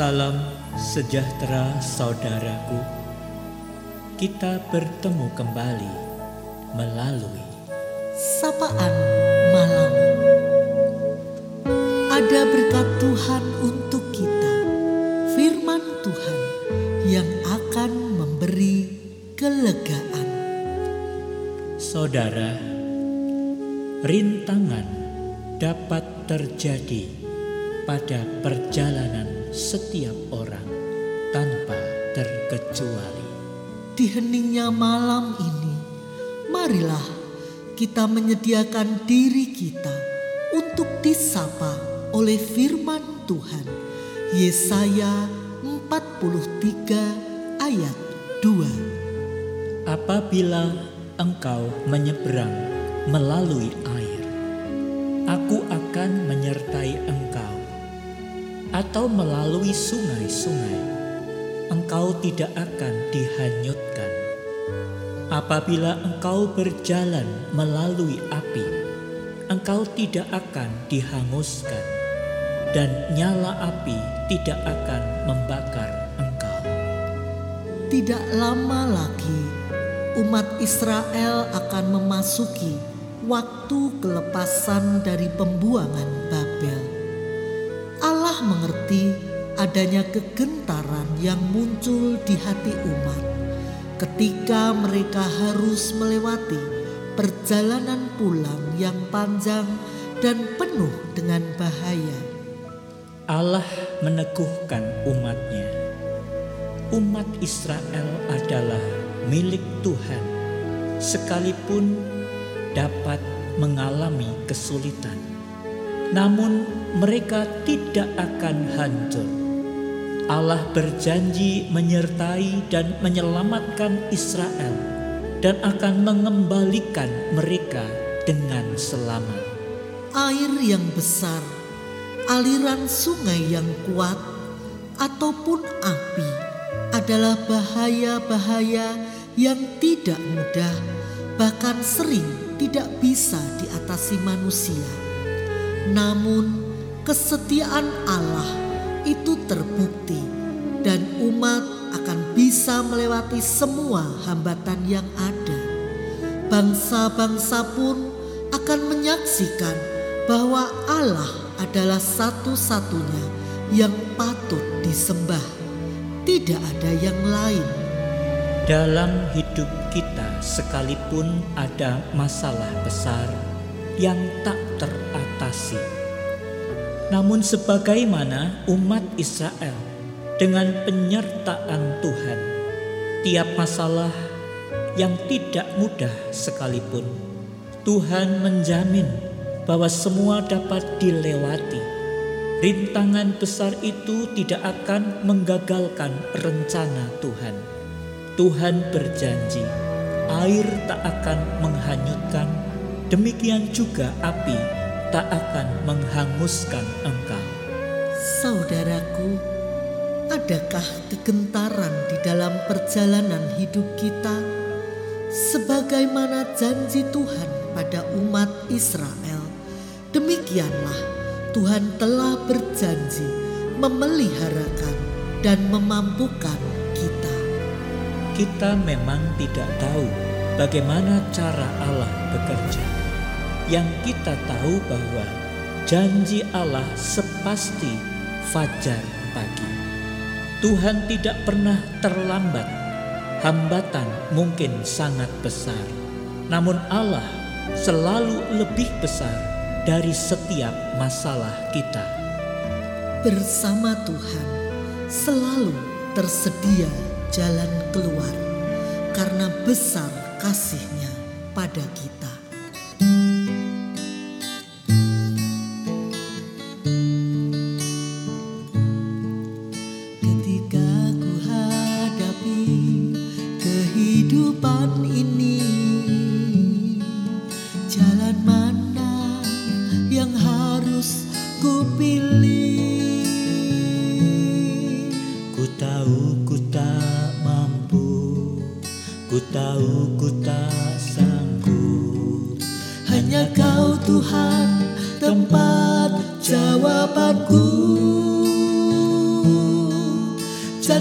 Salam sejahtera saudaraku. Kita bertemu kembali melalui sapaan malam. Ada berkat Tuhan untuk kita, firman Tuhan yang akan memberi kelegaan. saudara. Rintangan dapat terjadi pada perjalanan setiap orang tanpa terkecuali. Di heningnya malam ini, marilah kita menyediakan diri kita untuk disapa oleh firman Tuhan. Yesaya 43 ayat 2. Apabila engkau menyeberang melalui air, aku akan menyertai engkau. Atau melalui sungai-sungai, engkau tidak akan dihanyutkan. Apabila engkau berjalan melalui api, engkau tidak akan dihanguskan, dan nyala api tidak akan membakar engkau. Tidak lama lagi umat Israel akan memasuki waktu kelepasan dari pembuangan Babel. Mengerti adanya kegentaran yang muncul di hati umat ketika mereka harus melewati perjalanan pulang yang panjang dan penuh dengan bahaya. Allah meneguhkan umatnya. Umat Israel adalah milik Tuhan, sekalipun dapat mengalami kesulitan. Namun mereka tidak akan hancur. Allah berjanji menyertai dan menyelamatkan Israel dan akan mengembalikan mereka dengan selamat. Air yang besar, aliran sungai yang kuat, ataupun api adalah bahaya-bahaya yang tidak mudah, bahkan sering tidak bisa diatasi manusia. Namun, kesetiaan Allah itu terbukti, dan umat akan bisa melewati semua hambatan yang ada. Bangsa-bangsa pun akan menyaksikan bahwa Allah adalah satu-satunya yang patut disembah. Tidak ada yang lain. Dalam hidup kita, sekalipun ada masalah besar yang tak namun, sebagaimana umat Israel dengan penyertaan Tuhan, tiap masalah yang tidak mudah sekalipun, Tuhan menjamin bahwa semua dapat dilewati. Rintangan besar itu tidak akan menggagalkan rencana Tuhan. Tuhan berjanji, air tak akan menghanyutkan, demikian juga api tak akan menghanguskan engkau. Saudaraku, adakah kegentaran di dalam perjalanan hidup kita? Sebagaimana janji Tuhan pada umat Israel, demikianlah Tuhan telah berjanji memeliharakan dan memampukan kita. Kita memang tidak tahu bagaimana cara Allah bekerja. Yang kita tahu bahwa janji Allah sepasti fajar pagi. Tuhan tidak pernah terlambat. Hambatan mungkin sangat besar, namun Allah selalu lebih besar dari setiap masalah kita. Bersama Tuhan selalu tersedia jalan keluar karena besar kasihnya pada kita. God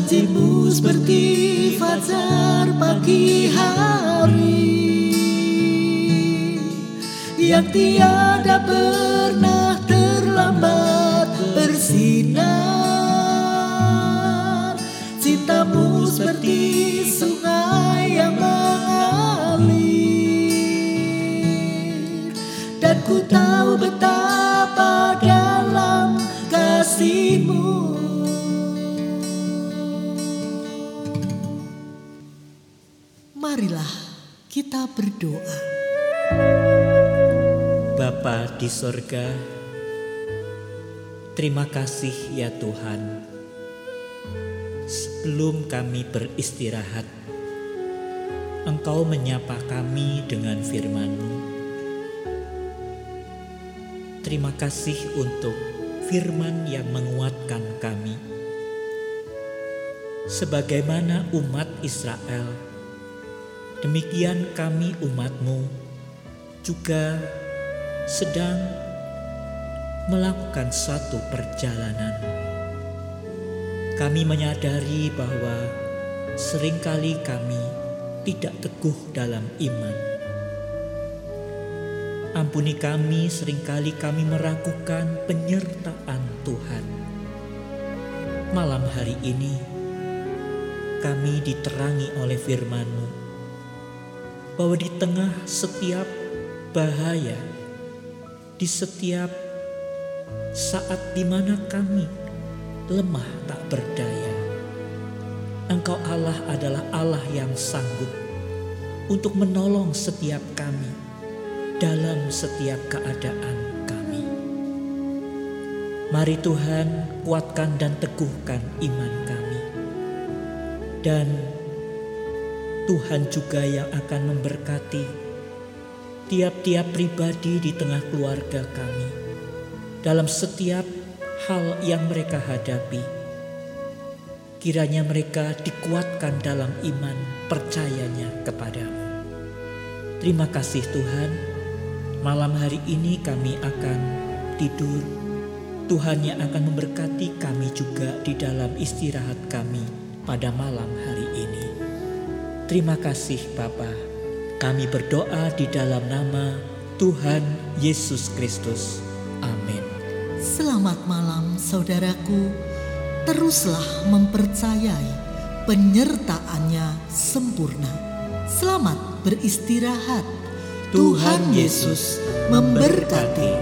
Janjimu seperti fajar pagi hari Yang tiada pernah Marilah kita berdoa. Bapa di sorga, terima kasih ya Tuhan. Sebelum kami beristirahat, Engkau menyapa kami dengan firman-Mu. Terima kasih untuk firman yang menguatkan kami. Sebagaimana umat Israel, demikian kami umat-Mu juga sedang melakukan suatu perjalanan. Kami menyadari bahwa sering kali kami tidak teguh dalam iman. Ampuni kami, sering kali kami meragukan penyertaan Tuhan. Malam hari ini, kami diterangi oleh firman-Mu bahwa di tengah setiap bahaya, di setiap saat di mana kami lemah tak berdaya, Engkau Allah adalah Allah yang sanggup untuk menolong setiap kami dalam setiap keadaan kami. Mari Tuhan kuatkan dan teguhkan iman kami. Dan Tuhan juga yang akan memberkati tiap-tiap pribadi di tengah keluarga kami dalam setiap hal yang mereka hadapi. Kiranya mereka dikuatkan dalam iman percayanya kepadamu. Terima kasih Tuhan, malam hari ini kami akan tidur. Tuhan yang akan memberkati kami juga di dalam istirahat kami pada malam hari ini. Terima kasih Bapa. Kami berdoa di dalam nama Tuhan Yesus Kristus. Amin. Selamat malam saudaraku. Teruslah mempercayai penyertaannya sempurna. Selamat beristirahat. Tuhan Yesus memberkati.